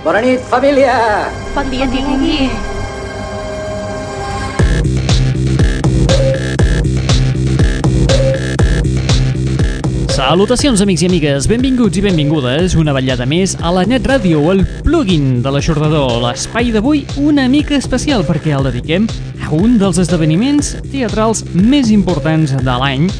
Bona nit, família! Bon dia, tingui. Salutacions, amics i amigues, benvinguts i benvingudes una vetllada més a la Net Ràdio, el plugin de l'aixordador, l'espai d'avui una mica especial perquè el dediquem a un dels esdeveniments teatrals més importants de l'any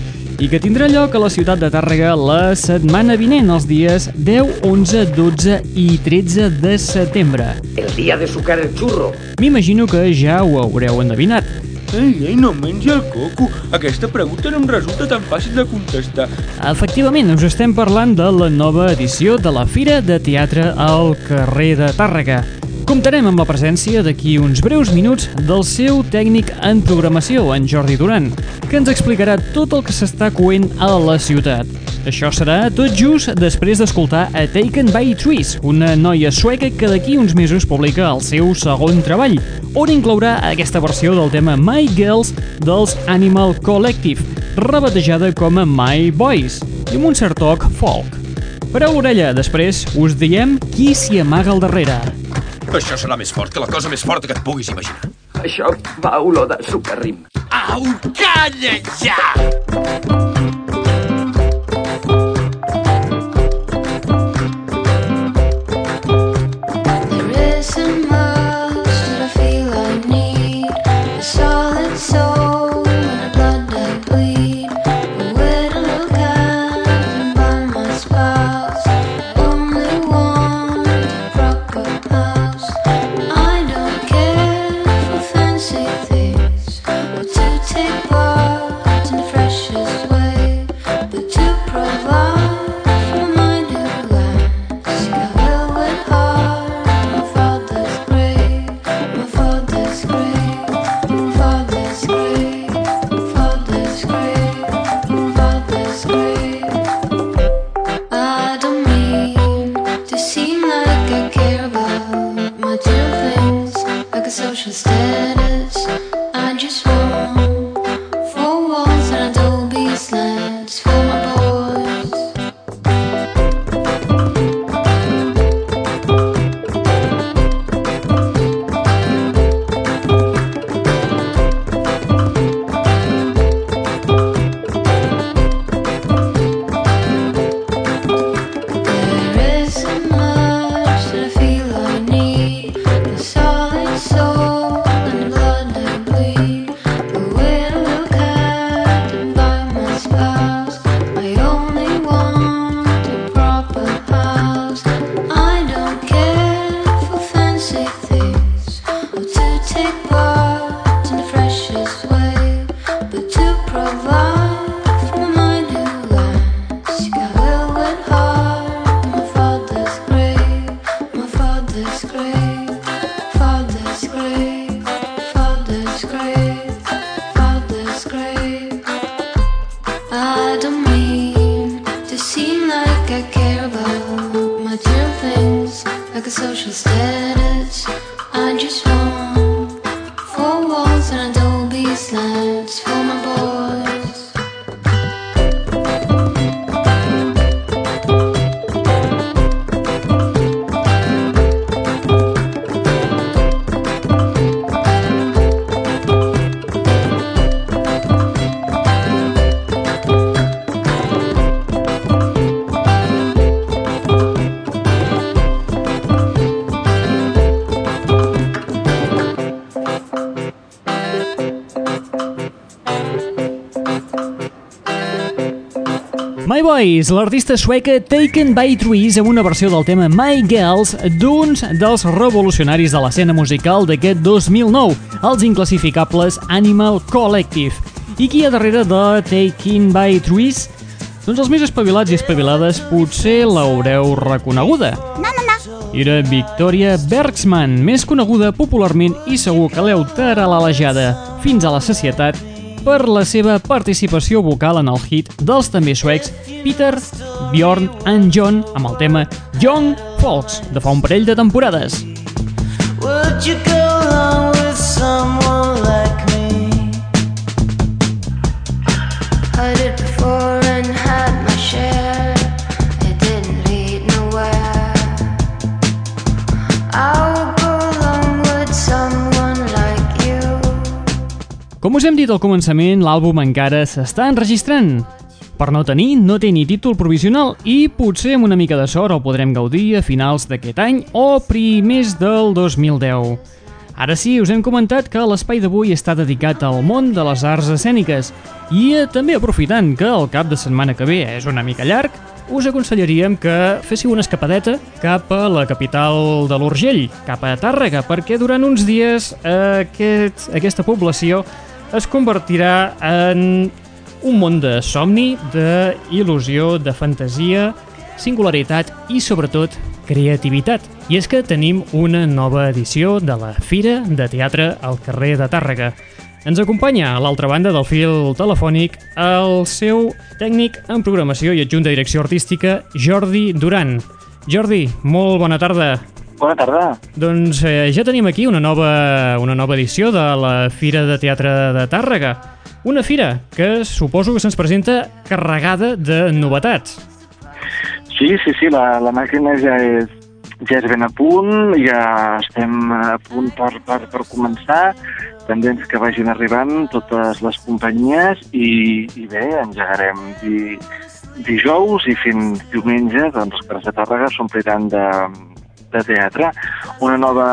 i que tindrà lloc a la ciutat de Tàrrega la setmana vinent, els dies 10, 11, 12 i 13 de setembre. El dia de sucar el xurro. M'imagino que ja ho haureu endevinat. Ei, ei, no mengi el coco. Aquesta pregunta no em resulta tan fàcil de contestar. Efectivament, us estem parlant de la nova edició de la Fira de Teatre al carrer de Tàrrega. Comptarem amb la presència d'aquí uns breus minuts del seu tècnic en programació, en Jordi Duran, que ens explicarà tot el que s'està coent a la ciutat. Això serà tot just després d'escoltar a Taken by Trees, una noia sueca que d'aquí uns mesos publica el seu segon treball, on inclourà aquesta versió del tema My Girls dels Animal Collective, rebatejada com a My Boys, i amb un cert toc folk. Pareu l'orella, després us diem qui s'hi amaga al darrere. Això serà més fort que la cosa més forta que et puguis imaginar. Això va olor de sucarrim. Au, calla ja! Boys, l'artista sueca Taken by Trees amb una versió del tema My Girls d'uns dels revolucionaris de l'escena musical d'aquest 2009, els inclassificables Animal Collective. I qui hi ha darrere de Taken by Trees? Doncs els més espavilats i espavilades potser l'haureu reconeguda. No, no, no. Era Victoria Bergsman, més coneguda popularment i segur que l'heu taralejada fins a la societat per la seva participació vocal en el hit dels també suecs Peter, Bjorn and John amb el tema Young Folks de fa un parell de temporades. Would you go along with someone like me? I did before us hem dit al començament, l'àlbum encara s'està enregistrant. Per no tenir, no té ni títol provisional i potser amb una mica de sort el podrem gaudir a finals d'aquest any o primers del 2010. Ara sí, us hem comentat que l'espai d'avui està dedicat al món de les arts escèniques i eh, també aprofitant que el cap de setmana que ve és una mica llarg, us aconsellaríem que féssiu una escapadeta cap a la capital de l'Urgell, cap a Tàrrega, perquè durant uns dies aquest, aquesta població es convertirà en un món de somni, d'il·lusió, de fantasia, singularitat i, sobretot, creativitat. I és que tenim una nova edició de la Fira de Teatre al carrer de Tàrrega. Ens acompanya a l'altra banda del fil telefònic el seu tècnic en programació i adjunt de direcció artística, Jordi Duran. Jordi, molt bona tarda. Bona tarda. Doncs eh, ja tenim aquí una nova, una nova edició de la Fira de Teatre de Tàrrega. Una fira que suposo que se'ns presenta carregada de novetats. Sí, sí, sí, la, la màquina ja és, ja és ben a punt, ja estem a punt per, per, per començar, pendents que vagin arribant totes les companyies i, i bé, engegarem di, dijous i fins diumenge doncs, carrers de Tàrrega s'ompliran de, de teatre. Una nova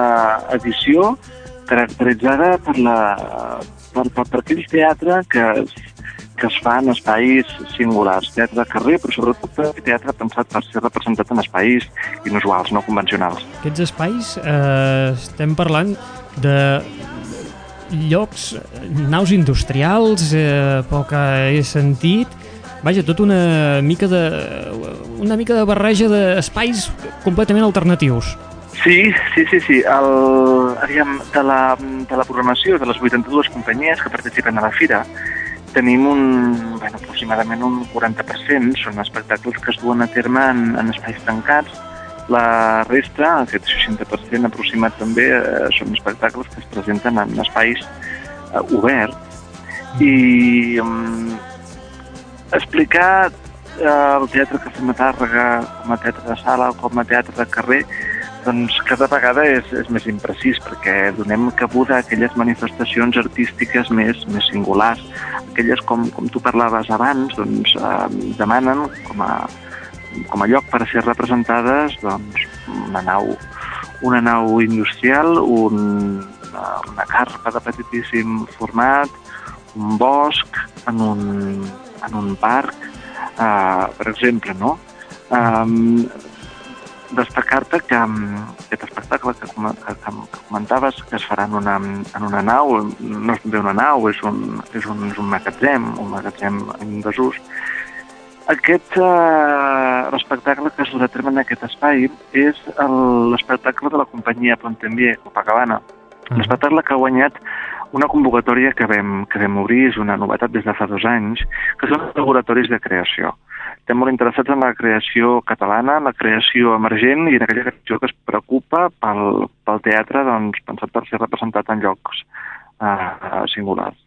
edició caracteritzada per, la, per, per, per aquell teatre que, que es fa en espais singulars, teatre de carrer, però sobretot teatre pensat per ser representat en espais inusuals, no convencionals. Aquests espais eh, estem parlant de llocs, naus industrials, eh, que he sentit, vaja, tot una mica de una mica de barreja d'espais completament alternatius. Sí, sí, sí, sí. El, aviam, de, la, de la programació de les 82 companyies que participen a la fira, tenim un, bueno, aproximadament un 40%, són espectacles que es duen a terme en, en espais tancats. La resta, aquest 60% aproximat també, eh, són espectacles que es presenten en espais eh, oberts. I um, explicar eh, el teatre que fem a Tàrrega com a teatre de sala o com a teatre de carrer doncs cada vegada és, és més imprecís perquè donem cabuda a aquelles manifestacions artístiques més, més singulars. Aquelles, com, com tu parlaves abans, doncs, eh, demanen com a, com a lloc per a ser representades doncs, una nau una nau industrial, un, una, una carpa de petitíssim format, un bosc, en un, en un parc, eh, per exemple, no? Um, destacar-te que aquest espectacle que, com- que, que, que comentaves que es farà en una, en una nau, no és bé una nau, és un, és un, és un magatzem, un magatzem en desús. Aquest eh, l'espectacle que es durà a terme en aquest espai és el- l'espectacle de la companyia Pontembier Copacabana. Un espectacle que ha guanyat una convocatòria que vam, que vam obrir, és una novetat des de fa dos anys, que són els laboratoris de creació. Estem molt interessats en la creació catalana, en la creació emergent i en aquella creació que es preocupa pel, pel teatre doncs, pensat per ser representat en llocs eh, singulars.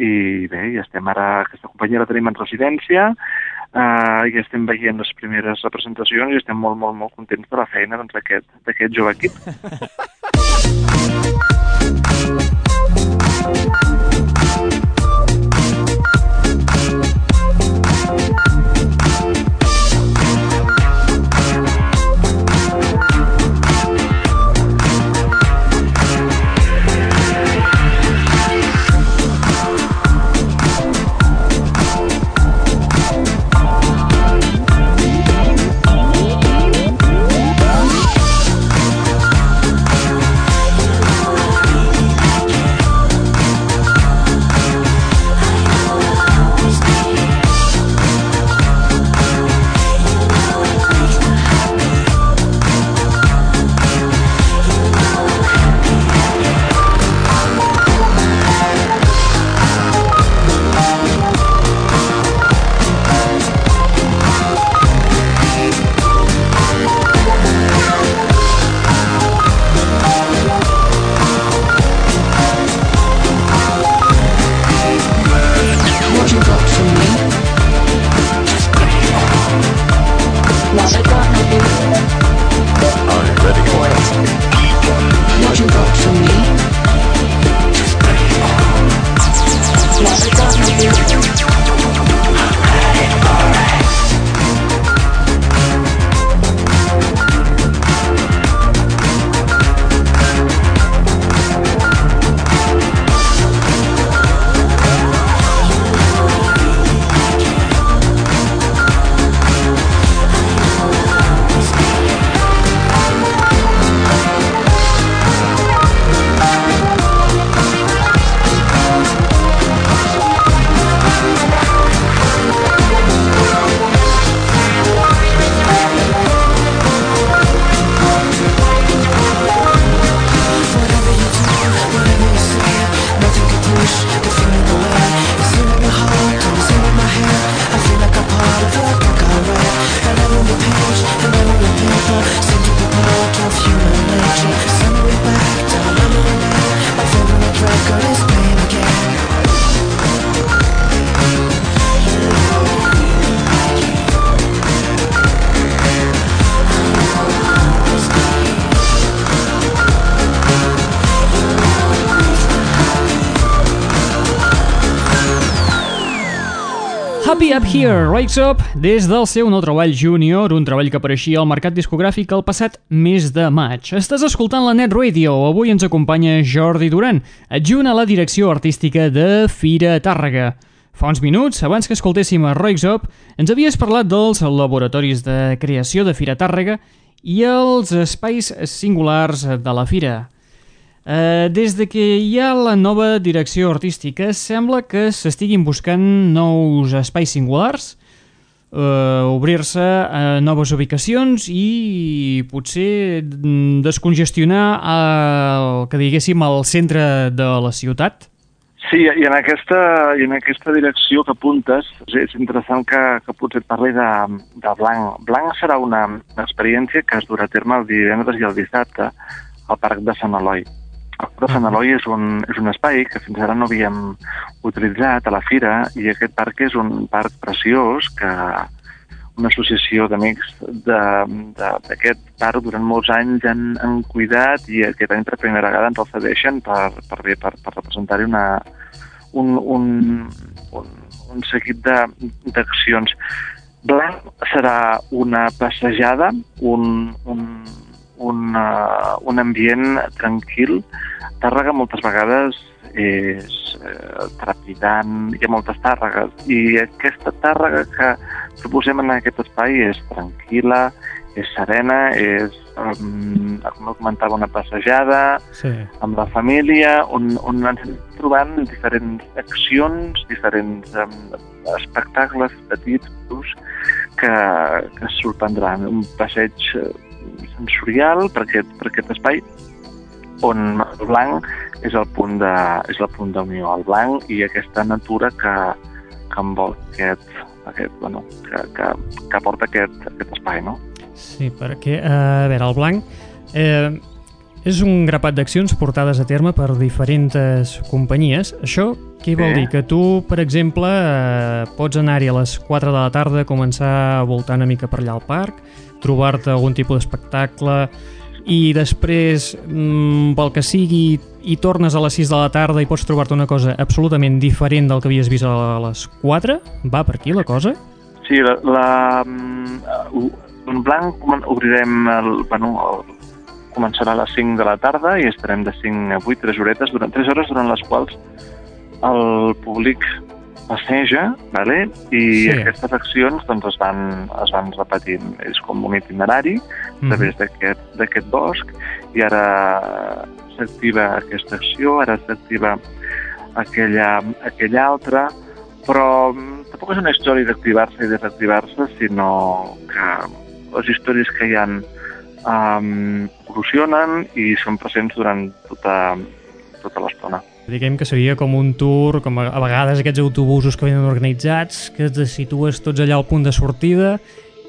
I bé, ja estem ara, aquesta companyia la tenim en residència, eh, i estem veient les primeres representacions i estem molt, molt, molt contents de la feina doncs, d'aquest d'aquest jove equip. Up Here, Wakes Up, des del seu nou treball Junior, un treball que apareixia al mercat discogràfic el passat mes de maig. Estàs escoltant la Net Radio, avui ens acompanya Jordi Duran, adjunt a la direcció artística de Fira Tàrrega. Fa uns minuts, abans que escoltéssim a Wakes Up, ens havies parlat dels laboratoris de creació de Fira Tàrrega i els espais singulars de la Fira. Uh, des de que hi ha la nova direcció artística, sembla que s'estiguin buscant nous espais singulars, uh, obrir-se a noves ubicacions i potser mm, descongestionar el que diguéssim el centre de la ciutat. Sí, i en aquesta, i en aquesta direcció que apuntes, és interessant que, que potser et parli de, de Blanc. Blanc serà una experiència que es durà a terme el divendres i el dissabte al Parc de Sant Eloi. Parc de Sant Eloi és un, és un espai que fins ara no havíem utilitzat a la fira i aquest parc és un parc preciós que una associació d'amics d'aquest parc durant molts anys han, han cuidat i aquest any per primera vegada ens el cedeixen per, per, per, per representar-hi una, un, un, un, un seguit d'accions. Blanc serà una passejada, un, un, un, uh, un ambient tranquil. Tàrrega moltes vegades és eh, trepidant, hi ha moltes tàrregues, i aquesta tàrrega que proposem en aquest espai és tranquil·la, és serena, és, um, com comentava, una passejada, Sí. amb la família, on, on ens trobant diferents accions, diferents um, espectacles petits que, que sorprendran. Un passeig eh, sensorial per aquest, per aquest espai on el blanc és el punt de, és el punt d'unió, el blanc i aquesta natura que, que envolta aquest, aquest, bueno, que, que, que aporta aquest, aquest espai, no? Sí, perquè, eh, a veure, el blanc eh, és un grapat d'accions portades a terme per diferents companyies. Això què vol Sí. dir? Que tu, per exemple, eh, pots anar-hi a les 4 de la tarda, començar a voltar una mica per allà al parc, trobar-te algun tipus d'espectacle i després, mm, pel que sigui, i tornes a les 6 de la tarda i pots trobar-te una cosa absolutament diferent del que havies vist a les 4? Va per aquí la cosa? Sí, la, la, mm, en blanc obrirem el, bueno, el, començarà a les 5 de la tarda i estarem de 5 a 8, 3 horetes, durant 3 hores durant les quals el públic passeja, vale? i Sí. aquestes accions doncs, es, van, es van repetint. És com un itinerari a través d'aquest d'aquest bosc i ara s'activa aquesta acció, ara s'activa aquella, aquella altra, però mm, tampoc és una història d'activar-se i desactivar-se, sinó que les històries que hi han um, evolucionen i són presents durant tota, tota l'estona. Diguem que seria com un tour, com a a vegades aquests autobusos que venen organitzats, que te situes tots allà al punt de sortida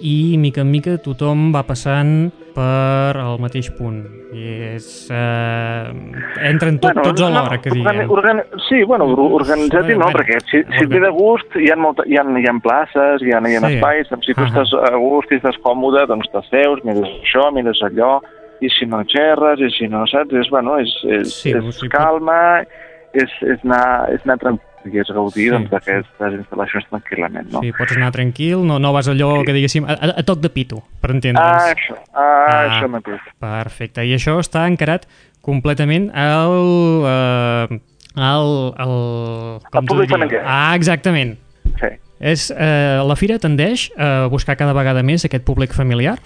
i mica en mica tothom va passant per al mateix punt. I és... Eh, entren tot, tots alhora, que organi- diguem. Organi sí, bueno, or- organitzat i no, Bueno, perquè si, si et ve de gust hi ha, molta, hi ha, hi ha places, hi ha, hi ha Sí. espais, doncs si tu Ahà. estàs a gust i estàs còmode, doncs t'asseus, mires això, mires allò, i si no xerres, i si no saps, és, bueno, és, és, Sí, és sigui, calma, és, és anar, és anar tranquil, i és gaudir Sí, doncs, d'aquestes instal·lacions tranquil·lament, no? Sí, pots anar tranquil, no, no vas allò que diguéssim a, a, toc de pito, per Ah, entendre'ns. això, ah, això mateix. Perfecte, i això està encarat completament al... Eh, al, al com t'ho públic. Ah, exactament. Sí. És, eh, la fira tendeix a buscar cada vegada més aquest públic familiar?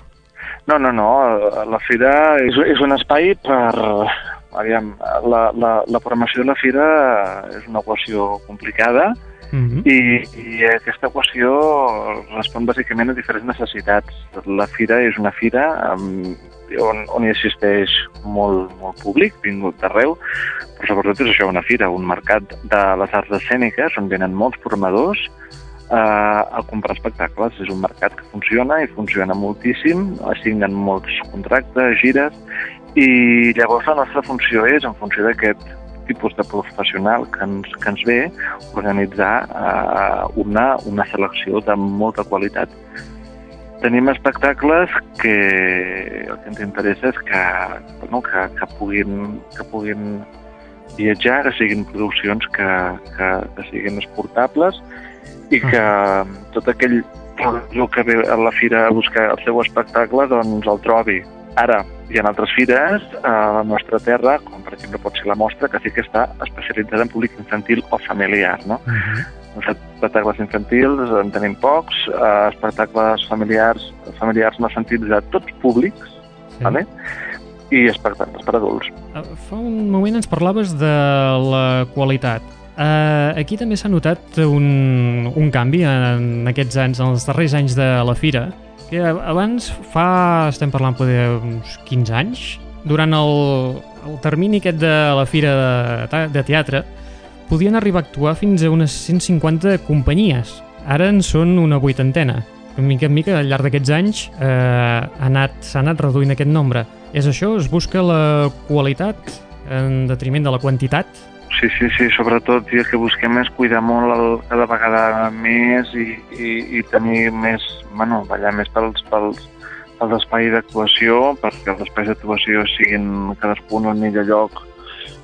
No, no, no. La fira és, és un espai per... Aviam, la, la, la programació de la fira és una equació complicada Mm -hmm. i, i aquesta equació respon bàsicament a diferents necessitats. La fira és una fira um, on, on hi assisteix molt, molt públic, vingut d'arreu, però sobretot és això, una fira, un mercat de les arts escèniques on venen molts formadors eh, a comprar espectacles. És un mercat que funciona i funciona moltíssim, assignen molts contractes, gires, i llavors la nostra funció és, en funció d'aquest tipus de professional que ens, que ens ve, organitzar eh, una, una selecció de molta qualitat. Tenim espectacles que el que ens interessa és que, bueno, que, que, puguin, que puguin viatjar, que siguin produccions que, que, que siguin exportables i que tot aquell el que ve a la fira a buscar el seu espectacle doncs el trobi. Ara, hi ha altres fires a la nostra terra, com per exemple pot ser la mostra, que sí que està especialitzada en públic infantil o familiar, no? Uh -huh. Els espectacles infantils en tenim pocs, eh, espectacles familiars, familiars no sentits de tots públics, Sí. vale? i espectacles per adults. Eh, Fa un moment ens parlaves de la qualitat. Uh, aquí també s'ha notat un, un canvi en aquests anys, en els darrers anys de la fira, que abans fa, estem parlant poder uns 15 anys, durant el, el termini aquest de la fira de, de teatre, podien arribar a actuar fins a unes 150 companyies. Ara en són una vuitantena. De mica en mica, al llarg d'aquests anys, eh, ha anat- s'ha anat reduint aquest nombre. És això? Es busca la qualitat en detriment de la quantitat? Sí, sí, sí, sobretot i el que busquem és cuidar molt el, cada vegada més i, i, i tenir més, bueno, ballar més pels, pels, pels espais d'actuació, perquè els espais d'actuació siguin cadascun al millor lloc,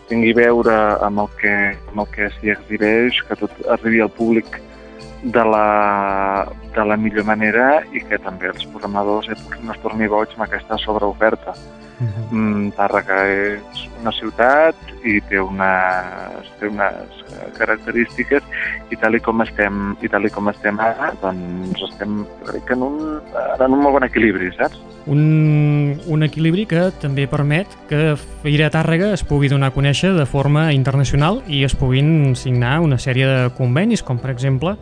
tingui veure amb el que, amb el que s'hi exhibeix, que tot arribi al públic de la, de la millor manera i que també els programadors es torni boig amb aquesta sobreoferta. Mm, Tàrrega és una ciutat i té unes, té unes eh, característiques i tal i com estem, i tal i com estem ara, doncs estem crec que en un, en un molt bon equilibri, saps? Un, un equilibri que també permet que Fira Tàrrega es pugui donar a conèixer de forma internacional i es puguin signar una sèrie de convenis, com per exemple,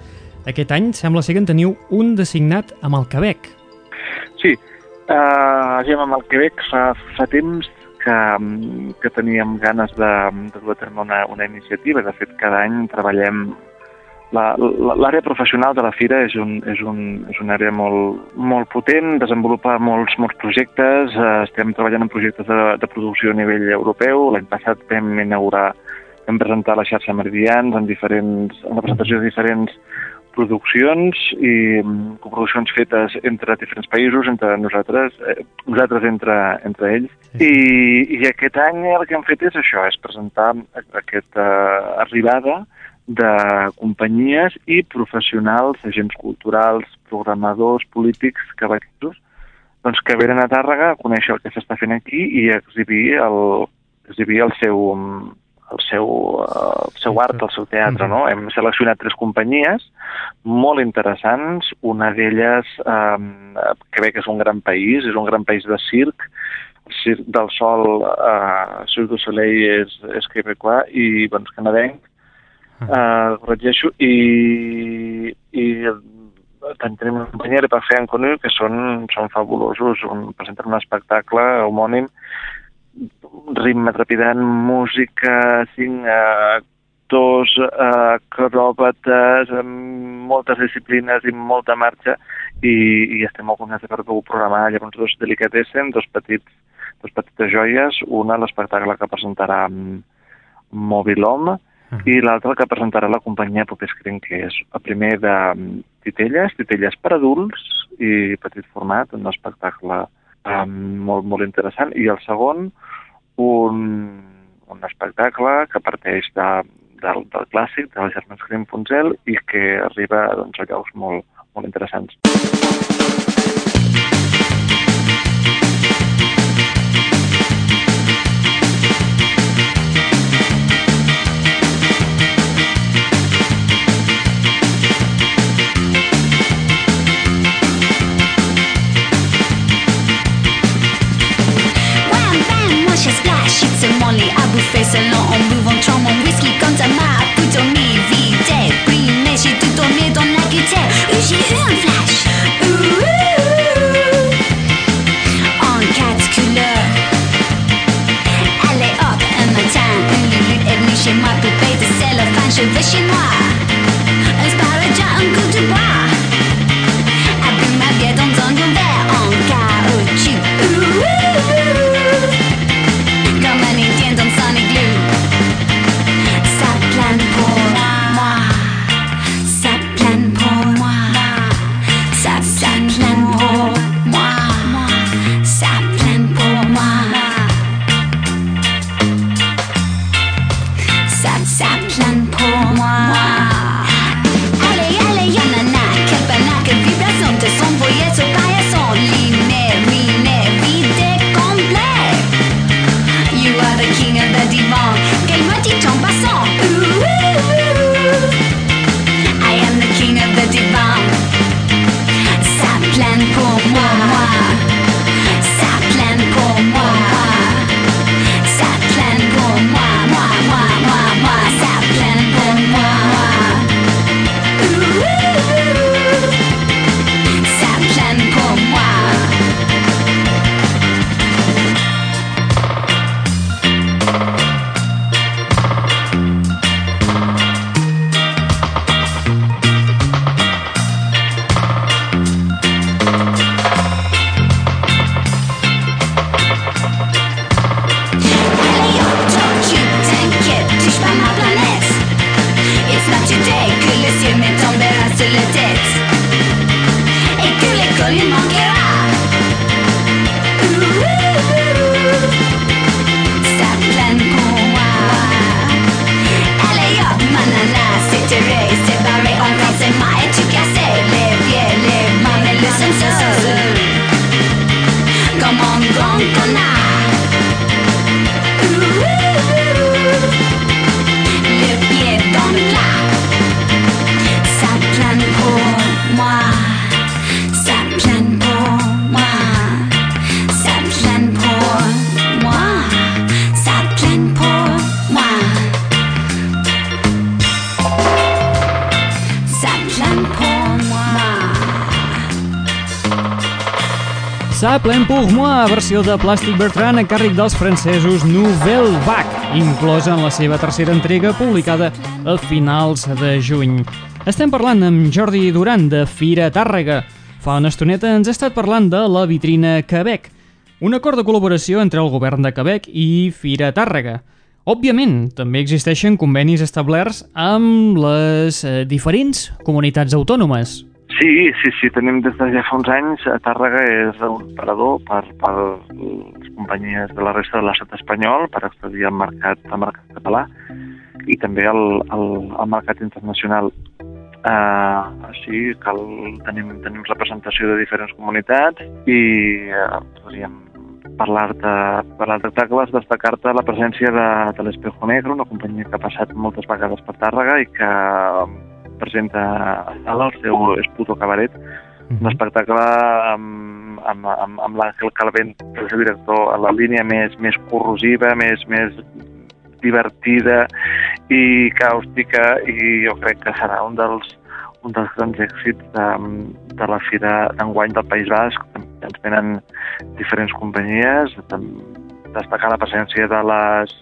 aquest any sembla ser que en teniu un de signat amb el Quebec. Sí, uh, ja amb el Quebec fa, fa temps que, que teníem ganes de, de dur a terme una, una iniciativa. De fet, cada any treballem... L'àrea professional de la fira és, un, és, un, és una àrea molt, molt potent, desenvolupa molts, molts projectes, eh, estem treballant en projectes de, de producció a nivell europeu. L'any passat vam inaugurar, vam presentar la xarxa Meridians en, diferents, en la presentació de diferents produccions i mm, coproduccions fetes entre diferents països, entre nosaltres, eh, nosaltres entre, entre ells. I, I aquest any el que hem fet és això, és presentar aquesta arribada de companyies i professionals, agents culturals, programadors, polítics, cavalleros, doncs que venen a Tàrrega a conèixer el que s'està fent aquí i a exhibir el, exhibir el seu, el seu, eh, el seu art, el seu teatre, no? Hem seleccionat tres companyies molt interessants. Una d'elles, eh, Quebec és un gran país, és un gran país de circ. Circ del sol, eh, Cirque du Soleil és, és quebecois i, doncs, canadenc. Eh, corregeixo, i, i tant tenim una companyia de Parfait en Conu que són, són fabulosos, un, presenten un espectacle homònim ritme trepidant, música, cinc eh, actors, eh, acròbates, amb moltes disciplines i molta marxa, i, i estem molt contents de poder programar. Llavors dos delicatessen, dos petits dos petites joies, una l'espectacle que presentarà mm, Mobilom i l'altra que presentarà la companyia Popescreen, que és el primer de mm, titelles, titelles per adults i petit format, un espectacle um, molt, molt interessant, i el segon un, un espectacle que parteix de, del, del clàssic, del Germans Grimm Punzel, i que arriba doncs, a llocs molt, molt interessants. De Plàstic Bertrand a càrrec dels francesos Nouvelle Vague, inclosa en la seva tercera entrega publicada a finals de juny. Estem parlant amb Jordi Duran de Fira Tàrrega. Fa una estoneta ens ha estat parlant de la vitrina Quebec, un acord de col·laboració entre el govern de Quebec i Fira Tàrrega. Òbviament, també existeixen convenis establerts amb les eh, diferents comunitats autònomes. Sí, sí, sí, tenim des de ja fa uns anys, a Tàrrega és un operador per, per les companyies de la resta de l'estat espanyol per accedir al mercat, al mercat català i també al, al, al mercat internacional. Uh, així cal, tenim, tenim representació de diferents comunitats i uh, podríem parlar-te parlar tacles, destacar-te la presència de, de l'Espejo Negro, una companyia que ha passat moltes vegades per Tàrrega i que presenta a sala el seu Esputo Cabaret, un espectacle amb, amb, amb, amb l'Àngel Calvent, el director, a la línia més, més corrosiva, més, més divertida i càustica i jo crec que serà un dels, un dels grans èxits de, de la Fira d'enguany del País Basc. Ens venen diferents companyies, destacar la presència de les,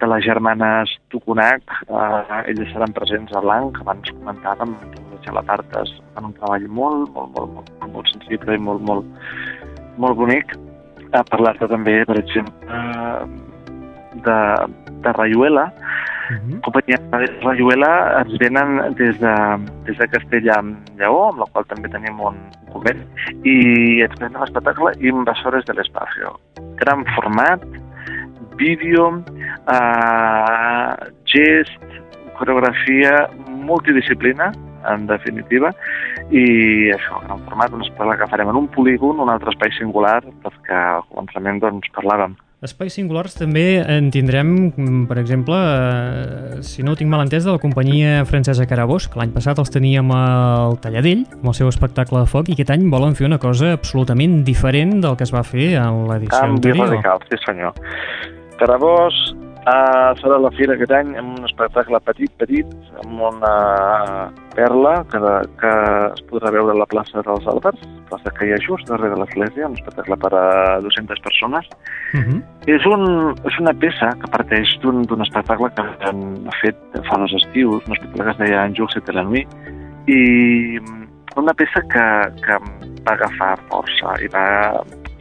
de les germanes Tucunac, eh, elles seran presents a Blanc, abans comentàvem, les gelatartes fan un treball molt, molt, molt, molt, molt sensible i molt, molt, molt bonic. A parlar-te també, per exemple, de, de Rayuela, Uh -huh. companyia de Rayuela ens venen des de, des de Castella amb Lleó, amb la qual també tenim un conveni, i ens venen l'espectacle Invasores de l'Espacio. Gran format, vídeo, eh, gest, coreografia, multidisciplina, en definitiva, i això, format, un espectacle que farem en un polígon, un altre espai singular, perquè al començament doncs, parlàvem Espais singulars també en tindrem, per exemple, eh, si no ho tinc mal entès, de la companyia francesa Carabós, que l'any passat els teníem al Talladell, amb el seu espectacle de foc, i aquest any volen fer una cosa absolutament diferent del que es va fer en l'edició Canvi anterior. radical, sí senyor. Carabós uh, serà la fira aquest any amb un espectacle petit, petit, amb una perla que, que es podrà veure a la plaça dels Àlbers, plaça que hi ha just darrere de l'església, un espectacle per a 200 persones. Uh -huh. És, un, és una peça que parteix d'un espectacle que hem fet fa dos estius, un espectacle que es deia En Jules et la nuit, i una peça que, que va agafar força i va,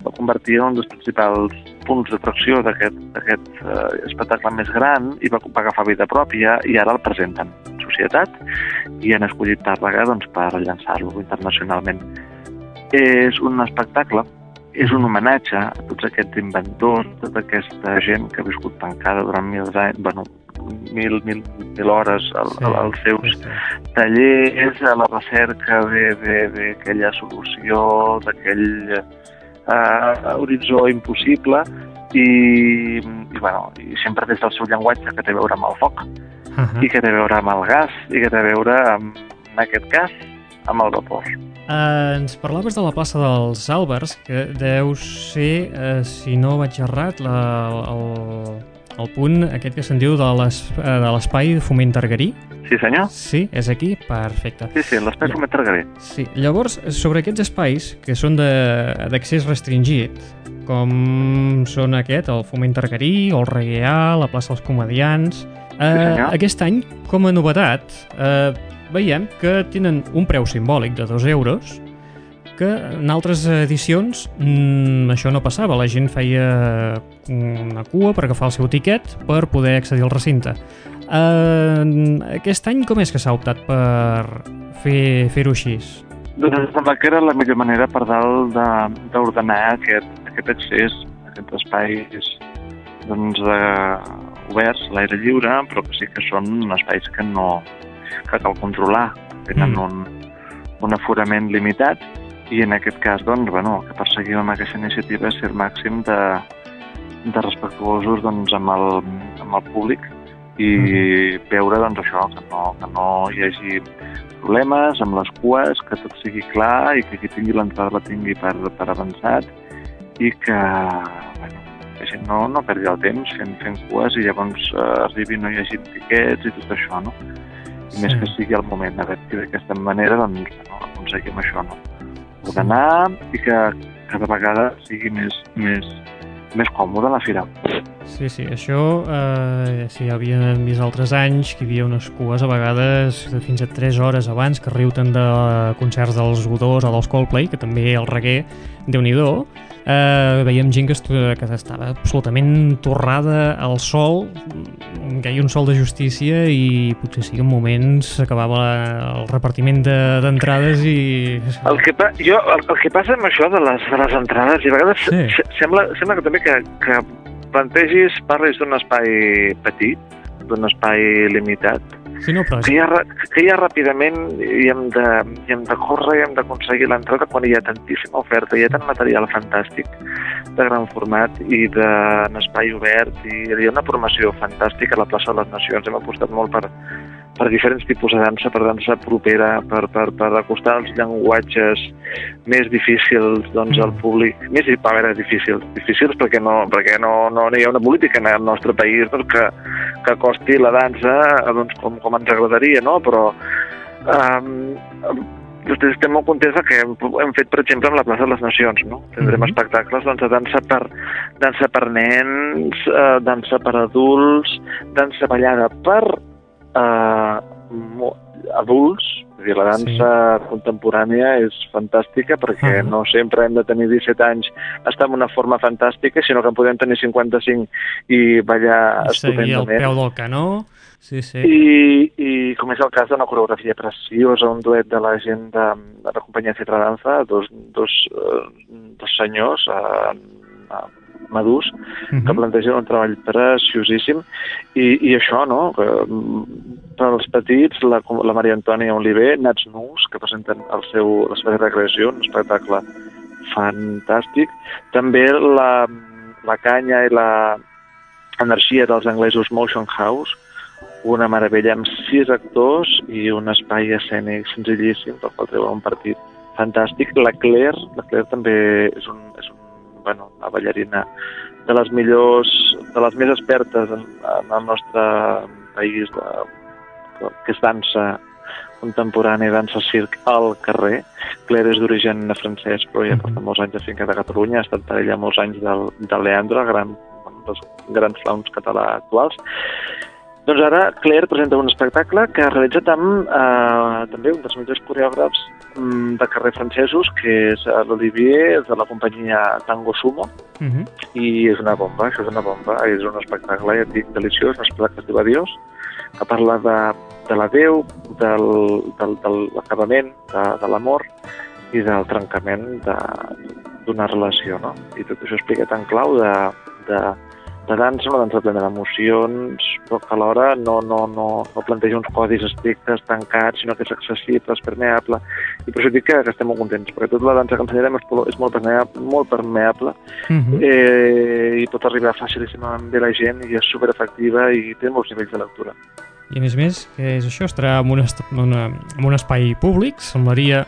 va convertir en un dels principals punts d'atracció d'aquest eh, espectacle més gran i va, va agafar vida pròpia i ara el presenten en societat i han escollit Tàrrega doncs, per llançar-lo internacionalment. És un espectacle és un homenatge a tots aquests inventors, tota aquesta gent que ha viscut tancada durant mil anys, bueno, mil, mil, mil hores al, Sí, sí, als seus exacte. tallers, a la recerca d'aquella solució, d'aquell eh, horitzó impossible i, i, bueno, i sempre des del seu llenguatge que té a veure amb el foc Uh -huh. i que té a veure amb el gas i que té a veure amb, en aquest cas, amb el vapor. Uh, ens parlaves de la plaça dels Àlbers, que deu ser, uh, si no vaig errat, la, el, el punt aquest que se'n diu de eh, de l'espai de foment targarí. Sí, senyor? Sí, és aquí? Perfecte. Sí, sí, l'espai com a Targaré. Sí, llavors, sobre aquests espais que són de- d'accés restringit, com són aquest, el Foment Targarí, el Regueà, la plaça dels Comedians... Eh, senyor. aquest any, com a novetat, eh, veiem que tenen un preu simbòlic de 2 euros, que en altres edicions mm, això no passava, la gent feia una cua per agafar el seu tiquet per poder accedir al recinte. Eh, aquest any com és que s'ha optat per fer- fer-ho així? Doncs em sembla que era la millor manera per dalt de- d'ordenar aquest, aquest accés, aquests espais doncs, eh, oberts, l'aire lliure, però que sí que són espais que no que cal controlar. Tenen Mm. un, un aforament limitat i en aquest cas, doncs, bueno, el que perseguim amb aquesta iniciativa és ser el màxim de, de respectuosos doncs, amb, el, amb el públic i veure doncs, això, que no, que no hi hagi problemes amb les cues, que tot sigui clar i que qui tingui l'entrada la tingui per, per avançat i que, bueno, que la gent no, no perdi el temps fent, fent cues i llavors eh, arribi no hi hagi tiquets i tot això, no? I més Sí. que sigui el moment. A veure, que d'aquesta manera doncs, no, aconseguim això, no? Ordenar i que cada vegada sigui més, més, més còmode la fira. Sí, sí, això eh, sí, havíem vist altres anys que hi havia unes cues a vegades de fins a 3 hores abans que riuten de concerts dels Godós o dels Coldplay, que també el reguer, déu nhi eh, veiem gent que, que estava absolutament torrada al sol, que hi un sol de justícia i potser sí que en moments s'acabava el repartiment de- d'entrades de, i... El que, pa jo, el, el que passa amb això de les, de les entrades, i a vegades Sí. sí. sembla, sembla que també que, que plantegis, parlis d'un espai petit, d'un espai limitat, Sí, no, però que ja, que ja ràpidament hi hem de, hi hem de córrer i hem d'aconseguir l'entrada quan hi ha tantíssima oferta, hi ha tant material fantàstic de gran format i de, en espai obert i hi ha una formació fantàstica a la plaça de les Nacions. Hem apostat molt per, per diferents tipus de dansa, per dansa propera, per, per, per acostar els llenguatges més difícils doncs, al públic. Més, a veure, difícils. Difícils perquè no, perquè no, no, no hi ha una política en el nostre país doncs, que, que acosti la dansa eh, doncs, com, com ens agradaria, no? Però um, estem molt contents que hem, hem fet, per exemple, amb la plaça de les Nacions, no? Tindrem Mhm. espectacles doncs, de dansa per, dansa per nens, eh, dansa per adults, dansa ballada per eh, adults, és dir, la dansa sí. contemporània és fantàstica perquè Ah. no sempre hem de tenir 17 anys estar en una forma fantàstica, sinó que en podem tenir 55 i ballar al estupendament. peu del canó. Sí, sí. I, I com és el cas d'una coreografia preciosa, un duet de la gent de, de la companyia Cetra Danza, dos, dos, eh, dos senyors eh, madurs, Mhm. que plantegen un treball preciosíssim i, i això, no?, que, mm, per als petits, la, la Maria Antònia Oliver, Nats Nus, que presenten el seu, la seva recreació, un espectacle fantàstic. També la, la canya i la energia dels anglesos Motion House, una meravella amb sis actors i un espai escènic senzillíssim pel qual treuen un partit fantàstic. La Claire, la Claire també és, un, és un, bueno, una ballarina de les millors, de les més expertes en, en el nostre país, de, que és dansa contemporània, dansa circ al carrer. Claire és d'origen francès, però ja porta molts anys afincat a Catalunya, ha estat parella molts anys del, del Leandro, gran, un dels grans clowns català actuals. Doncs ara Claire presenta un espectacle que ha realitzat amb eh, també un dels millors coreògrafs mm, de carrer francesos, que és l'Olivier, de la companyia Tango Sumo, Mhm. i és una bomba, això és una bomba, és un espectacle, ja et dic, deliciós, un espectacle que es diu Adiós, que parla de, de la Déu, del, del, de l'acabament, de, de l'amor i del trencament de- d'una relació, no? I tot això explica tan clau de, de, de dansa, una dansa plena d'emocions, però que alhora no, no, no, no planteja uns codis estrictes, tancats, sinó que és accessible, és permeable. I per això dic que, que estem molt contents, perquè tota la dansa que ensenyarem és, és molt permeable, molt permeable Mhm. eh, i pot arribar fàcilíssimament bé la gent i és superefectiva i té molts nivells de lectura. I a més a més, que és això, estarà en un, est en una, en un espai públic, semblaria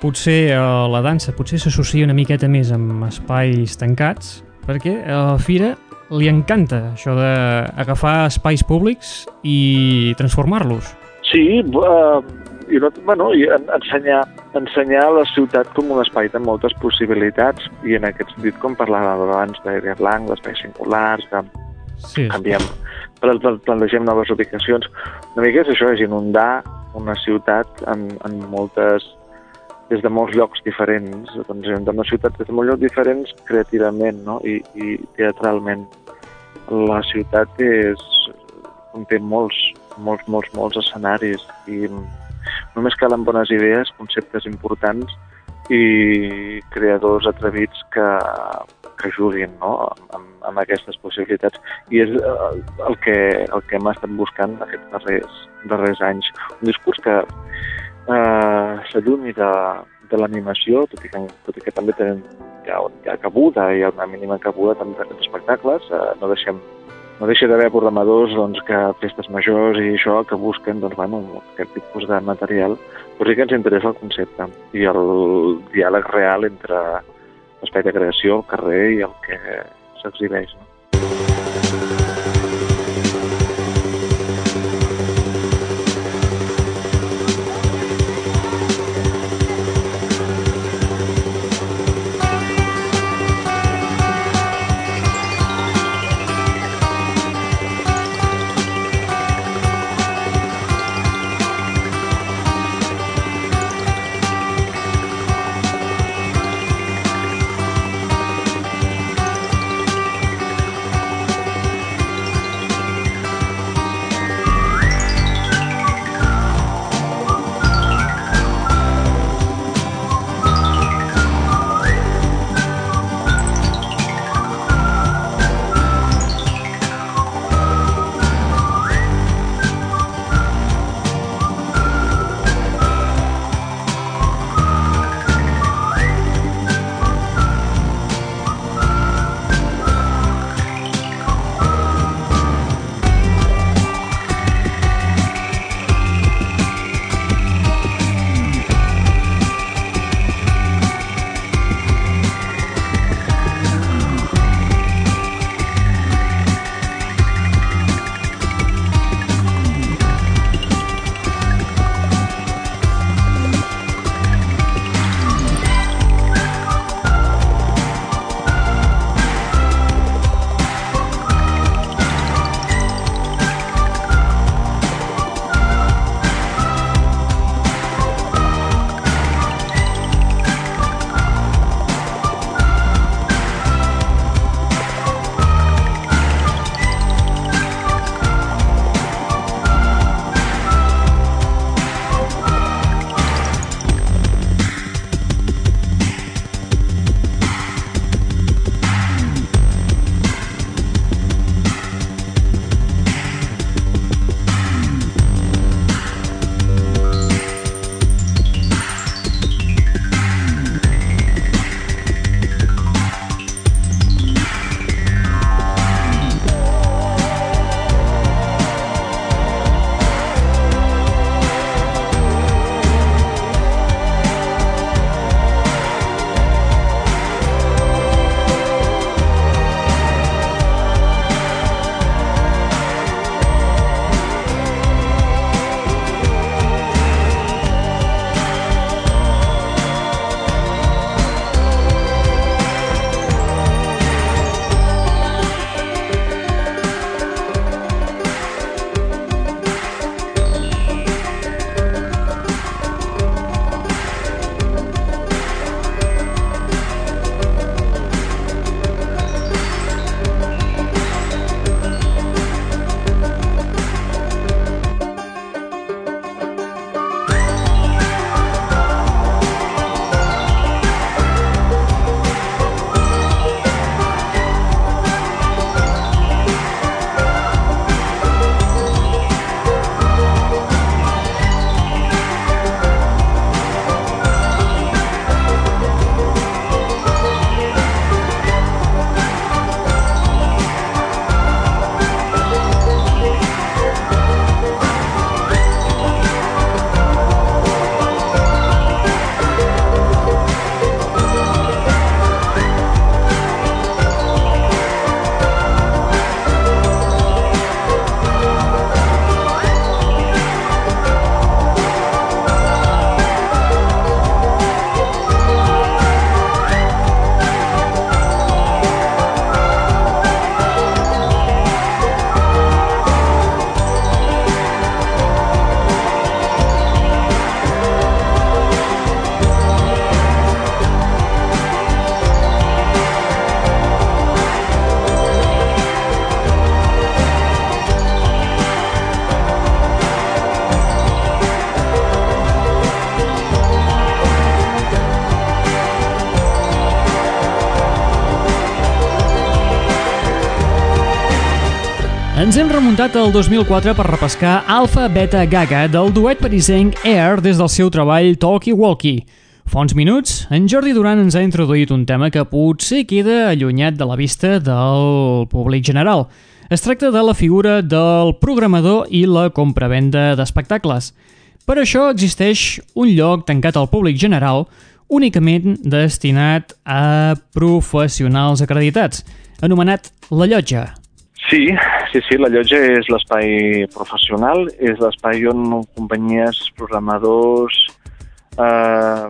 potser eh, la dansa potser s'associa una miqueta més amb espais tancats, perquè a la fira li encanta això d'agafar espais públics i transformar-los. Sí, uh, i no, bueno, i en, ensenyar, ensenyar la ciutat com un espai de moltes possibilitats i en aquest sentit, com parlava abans d'àrea blanc, d'espais singulars, de Sí, canviem, pla- pla- plantegem noves ubicacions. Una mica és això, és inundar una ciutat en, en moltes des de molts llocs diferents, doncs de una ciutat des de molts llocs diferents creativament no? I, i teatralment. La ciutat és, conté molts, molts, molts, molts escenaris i només calen bones idees, conceptes importants i creadors atrevits que, que juguin no? amb, amb aquestes possibilitats. I és eh, el que, el que hem estat buscant aquests darrers, darrers anys. Un discurs que eh, s'allunyi de, de l'animació, tot, i que, tot i que també tenen, hi ha cabuda, hi ha una mínima cabuda també d'aquests espectacles, eh, no deixem no deixa d'haver programadors doncs, que festes majors i això que busquen doncs, bueno, aquest tipus de material, però sí que ens interessa el concepte i el diàleg real entre l'espai de creació, el carrer i el que s'exhibeix. No? Hem remuntat al 2004 per repescar Alpha Beta Gaga del duet parisenc Air des del seu treball Talkie Walkie. Fa uns minuts, en Jordi Duran ens ha introduït un tema que potser queda allunyat de la vista del públic general. Es tracta de la figura del programador i la compravenda d'espectacles. Per això existeix un lloc tancat al públic general únicament destinat a professionals acreditats, anomenat La Llotja. Sí, sí, sí, la llotja és l'espai professional, és l'espai on companyies, programadors, eh,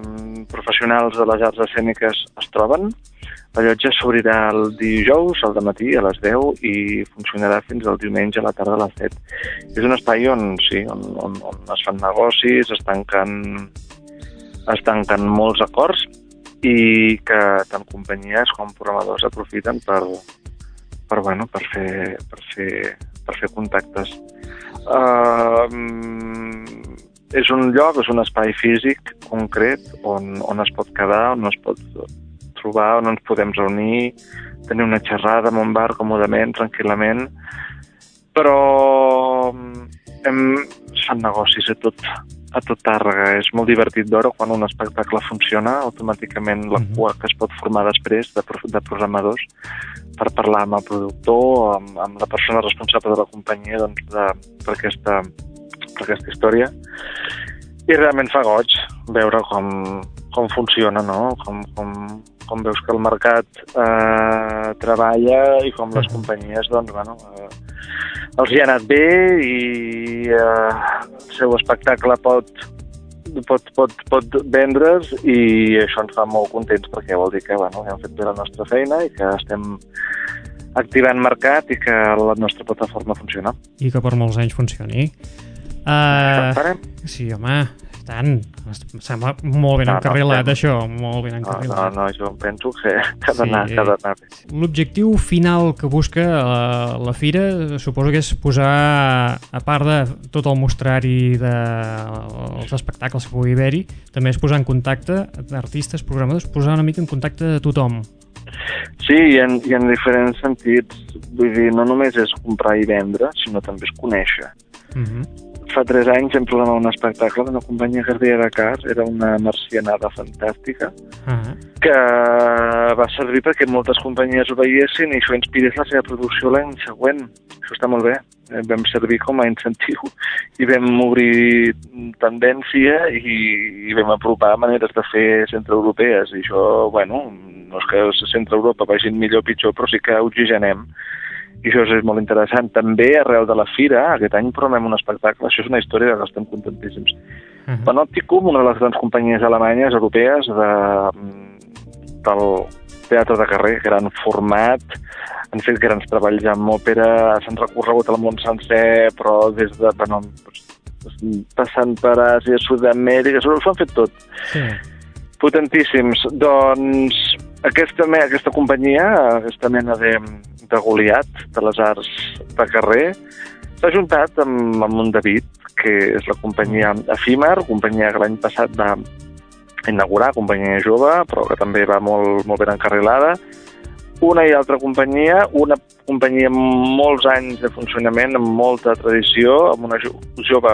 professionals de les arts escèniques es troben. La llotja s'obrirà el dijous al matí a les 10 i funcionarà fins al diumenge a la tarda a les 7. És un espai on, sí, on, on, on es fan negocis, es tanquen, es tanquen molts acords i que tant companyies com programadors aprofiten per, per, bueno, per, fer, per, fer, per fer contactes. Uh, és un lloc, és un espai físic concret on, on es pot quedar, on es pot trobar, on ens podem reunir, tenir una xerrada en un bar còmodament, tranquil·lament, però hem, es fan negocis a tot, a tot Tàrrega. És molt divertit veure quan un espectacle funciona, automàticament la Mhm. cua que es pot formar després de, de programadors per parlar amb el productor, amb, amb la persona responsable de la companyia doncs, de, per, aquesta, per aquesta història. I realment fa goig veure com, com funciona, no? Com, com, com veus que el mercat eh, treballa i com les companyies, doncs, bueno, eh, els hi ha anat bé i eh, el seu espectacle pot, pot, pot, pot vendre's i això ens fa molt contents perquè vol dir que bueno, hem fet bé la nostra feina i que estem activant mercat i que la nostra plataforma funciona. I que per molts anys funcioni. Uh, sí, home, tant. Em sembla molt ben No, no, encarrilat, fem. això, molt ben No, no, encarrilat. no, jo penso que, ha Sí. d'anar d'anar bé. L'objectiu final que busca la, la fira suposo que és posar, a part de tot el mostrari dels espectacles que pugui haver-hi, també és posar en contacte artistes, programadors, posar una mica en contacte de tothom. Sí, i en, i en diferents sentits. Vull dir, no només és comprar i vendre, sinó també és conèixer. Uh -huh. Fa tres anys hem programat un espectacle d'una companyia que es deia Dakar, era una marcianada fantàstica, Uh -huh. que va servir perquè moltes companyies ho veiessin i això inspirés la seva producció l'any següent. Això està molt bé. Eh, Vam servir com a incentiu i vam obrir tendència i, i vam apropar maneres de fer centroeuropees. I això, bueno, no és que centre Europa vagin millor o pitjor, però sí que oxigenem. I això és molt interessant. També, arrel de la fira, aquest any programem un espectacle. Això és una història que estem contentíssims. Uh -huh. Panopticum, una de les grans companyies alemanyes, europees, de, del teatre de carrer, gran format, han fet grans treballs amb òpera, s'han recorregut al món sencer, però des de, bueno, passant per Àsia, Sud-amèrica, s'ho han fet tot. Sí. Potentíssims. Doncs aquesta, aquesta companyia, aquesta mena de, de Goliat, de les arts de carrer, s'ha juntat amb, amb un David, que és la companyia Efímer, companyia que l'any passat va inaugurar, companyia jove, però que també va molt, molt ben encarrilada. Una i altra companyia, una companyia amb molts anys de funcionament, amb molta tradició, amb una jo- jove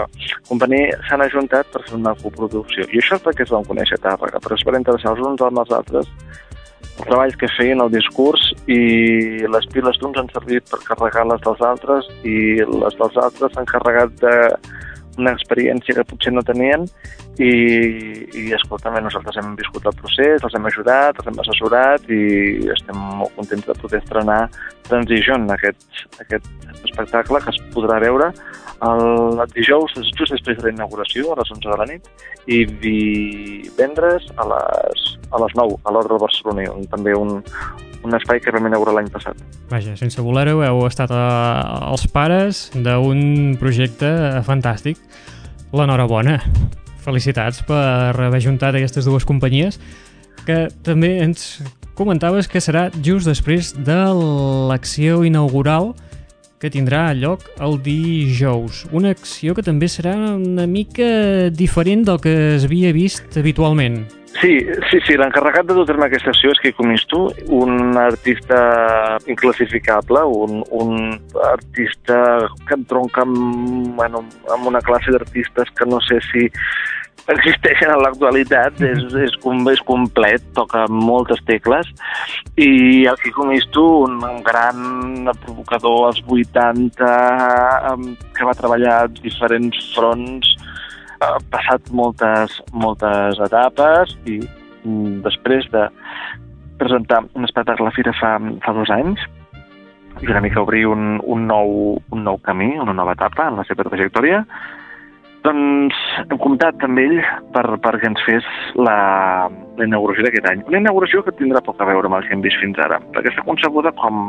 companyia, s'han ajuntat per fer una coproducció. I això és perquè es van conèixer a Tàrrega, però és per interessar els uns amb els altres treballs que feien, el discurs i les piles d'uns han servit per carregar les dels altres i les dels altres s'han carregat d'una experiència que potser no tenien i, i escolta, bé, nosaltres hem viscut el procés, els hem ajudat, els hem assessorat i estem molt contents de poder estrenar Transition, aquest, aquest espectacle que es podrà veure el dijous, just després de la inauguració, a les 11 de la nit, i divendres a les, a les 9, a l'Ordre del Barceloní, on també un, un espai que vam inaugurar l'any passat. Vaja, sense voler-ho, heu estat a, els pares d'un projecte fantàstic. L'enhorabona. Felicitats per haver juntat aquestes dues companyies que també ens comentaves que serà just després de l'acció inaugural que tindrà lloc el dijous. Una acció que també serà una mica diferent del que es havia vist habitualment. Sí, Sí, sí, l'encarregat de dur a terme aquesta acció és Quico Misto, un artista inclassificable, un, un artista que entronca amb, bueno, amb una classe d'artistes que no sé si existeixen en l'actualitat, és, és, com- és complet, toca moltes tecles, i el Quico Misto, un, un gran provocador als 80, em, que va treballar a diferents fronts, ha passat moltes, moltes etapes i mm, després de presentar un espectacle a la Fira fa, fa dos anys i una mica obrir un, un, nou, un nou camí, una nova etapa en la seva trajectòria, doncs hem comptat amb ell per, perquè ens fes la, la inauguració d'aquest any. Una inauguració que tindrà poc a veure amb el que hem vist fins ara, perquè està concebuda com,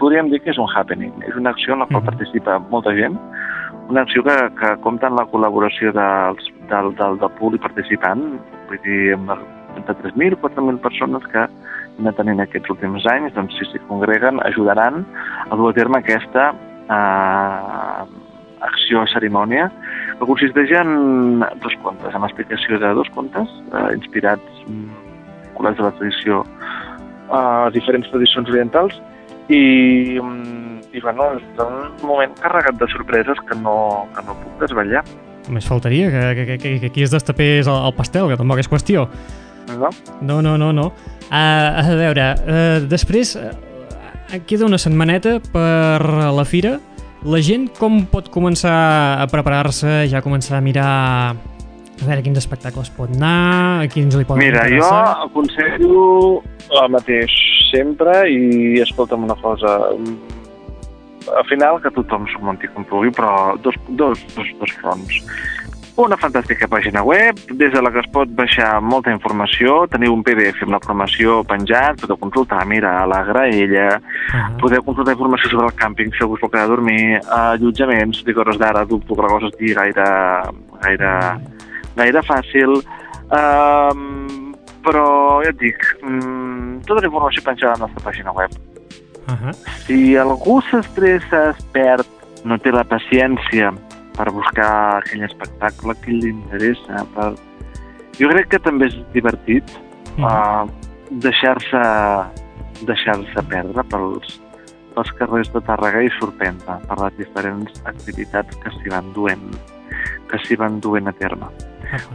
podríem dir que és un happening. És una acció en la qual Mhm. participa molta gent, una acció que, que compta amb la col·laboració dels, del, del, del públic participant, vull dir, amb entre 3.000 4.000 persones que han de tenir aquests últims anys, doncs si s'hi congreguen, ajudaran a dur a terme aquesta eh, acció cerimònia que consisteix en dos contes, en l'explicació de dos contes eh, inspirats mm, vinculats a la tradició a diferents tradicions orientals i, mm, i bueno, és un moment carregat de sorpreses que no, que no puc desvetllar. Només faltaria que, que, que, que, aquí es destapés el, el pastel, que tampoc és qüestió. No? No, no, no, no. Uh, a veure, uh, després uh, queda una setmaneta per la fira. La gent com pot començar a preparar-se, ja començar a mirar a veure quins espectacles pot anar, a quins li poden Mira, jo interessar? aconsello el mateix sempre i escolta'm una cosa. Al final que tothom s'ho munti com pugui, però dos, dos, dos, dos fronts. Una fantàstica pàgina web, des de la que es pot baixar molta informació, teniu un PDF amb la formació penjat, podeu consultar, mira, a la graella, Ah, podeu consultar informació sobre el càmping, si algú es vol quedar a dormir, allotjaments, dic hores d'ara, dubto que la cosa estigui gaire, gaire, gaire fàcil, um, però ja et dic, um, tota la informació penjada a la nostra pàgina web. Ah, Si algú s'estressa, es perd, no té la paciència per buscar aquell espectacle que li interessa, per... jo crec que també és divertit Mhm. uh, deixar-se deixar-se perdre pels, pels carrers de Tàrrega i sorprendre per les diferents activitats que s'hi van duent que s'hi van duent a terme.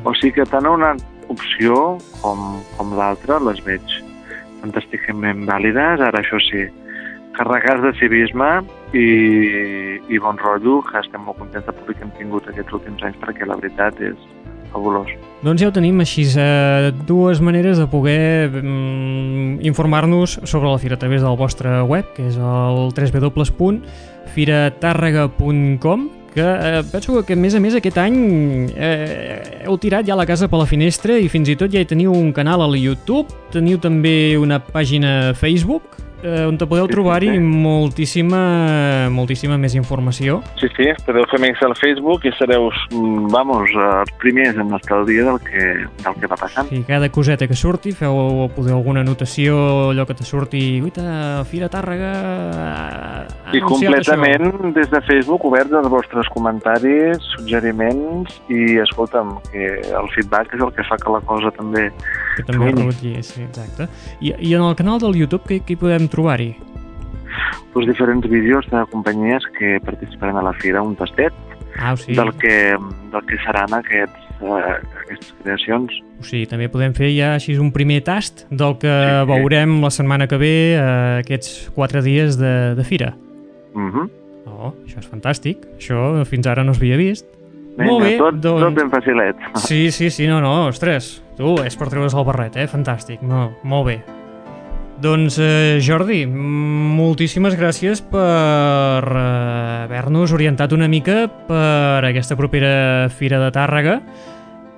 O sigui que tant una opció com, com l'altra les veig fantàsticament vàlides. Ara, això sí, carregats de civisme i, i bon rotllo, que estem molt contents públic que hem tingut aquests últims anys, perquè la veritat és fabulós. Doncs ja ho tenim així, eh, dues maneres de poder mm, informar-nos sobre la fira a través del vostre web, que és el www.firatàrrega.com que eh, penso que a més a més aquest any eh, heu tirat ja la casa per la finestra i fins i tot ja hi teniu un canal a la YouTube, teniu també una pàgina Facebook eh, on te podeu Sí, trobar-hi sí. moltíssima, moltíssima més informació. Sí, sí, podeu fer amics al Facebook i sereu, mm, vamos, eh, els primers en estar al dia del que, del que va passant. Sí, cada coseta que surti, feu poder alguna anotació, allò que te surti, uita, Fira Tàrrega... I completament des de Facebook oberts als vostres comentaris, suggeriments i, escolta'm, que el feedback és el que fa que la cosa també... Això, que també rutlli, sí, exacte. I, I en el canal del YouTube, què, què hi podem trobar-hi? Doncs diferents vídeos de companyies que participaran a la fira, un tastet Ah, o sí. sigui, del, que, del que seran aquests, eh, aquestes creacions. o sigui, també podem fer ja així un primer tast del que Sí, sí. veurem la setmana que ve, eh, aquests quatre dies de, de fira. Mm -hmm. Oh, això és fantàstic. Això fins ara no s'havia vist. Vinga, Molt bé, tot, doncs- tot ben facilet. Sí, sí, sí, no, no, ostres, tu, és per treure's el barret, eh? Fantàstic, no, molt bé. Doncs, eh, Jordi, moltíssimes gràcies per eh, haver-nos orientat una mica per aquesta propera Fira de Tàrrega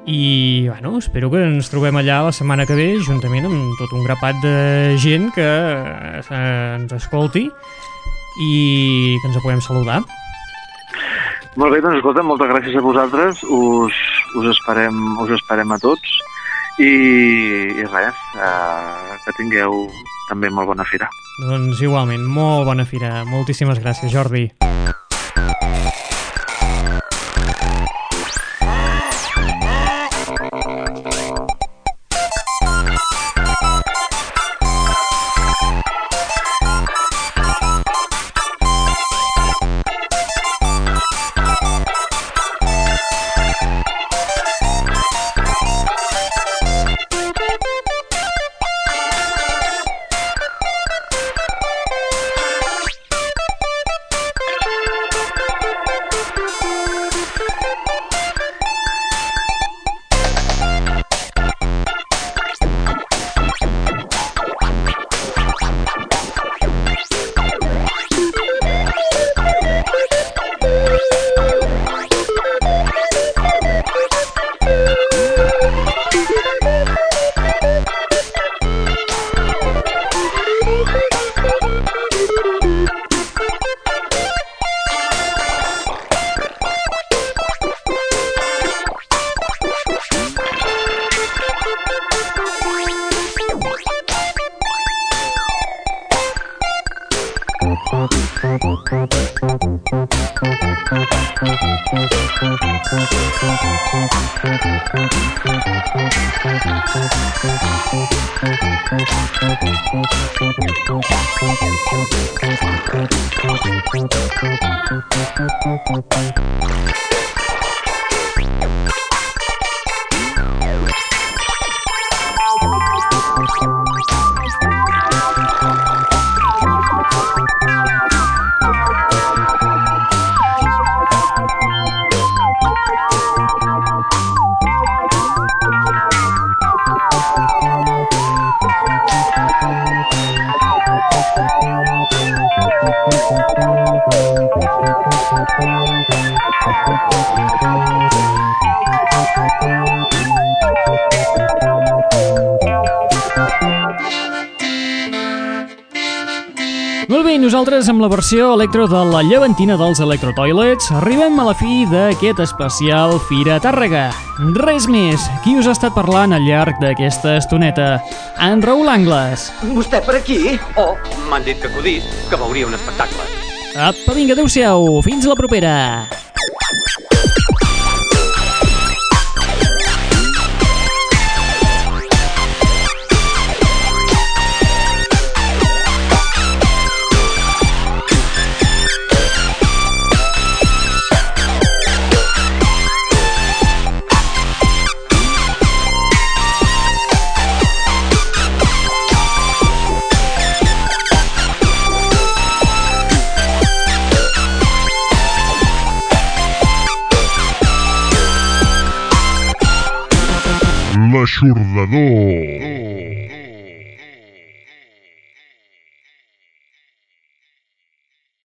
i, bueno, espero que ens trobem allà la setmana que ve juntament amb tot un grapat de gent que eh, ens escolti i que ens puguem saludar. Molt bé, doncs escolta, moltes gràcies a vosaltres. Us, us, esperem, us esperem a tots. I, i res, eh, que tingueu també molt bona fira. Doncs igualment, molt bona fira. Moltíssimes gràcies, Jordi. Nosaltres amb la versió electro de la llevantina dels Electro Toilets arribem a la fi d'aquest especial Fira Tàrrega. Res més, qui us ha estat parlant al llarg d'aquesta estoneta? En Raül Angles. Vostè per aquí? Oh, m'han dit que acudís, que veuria un espectacle. Apa, vinga, adeu-siau, fins la propera. L'aixordador.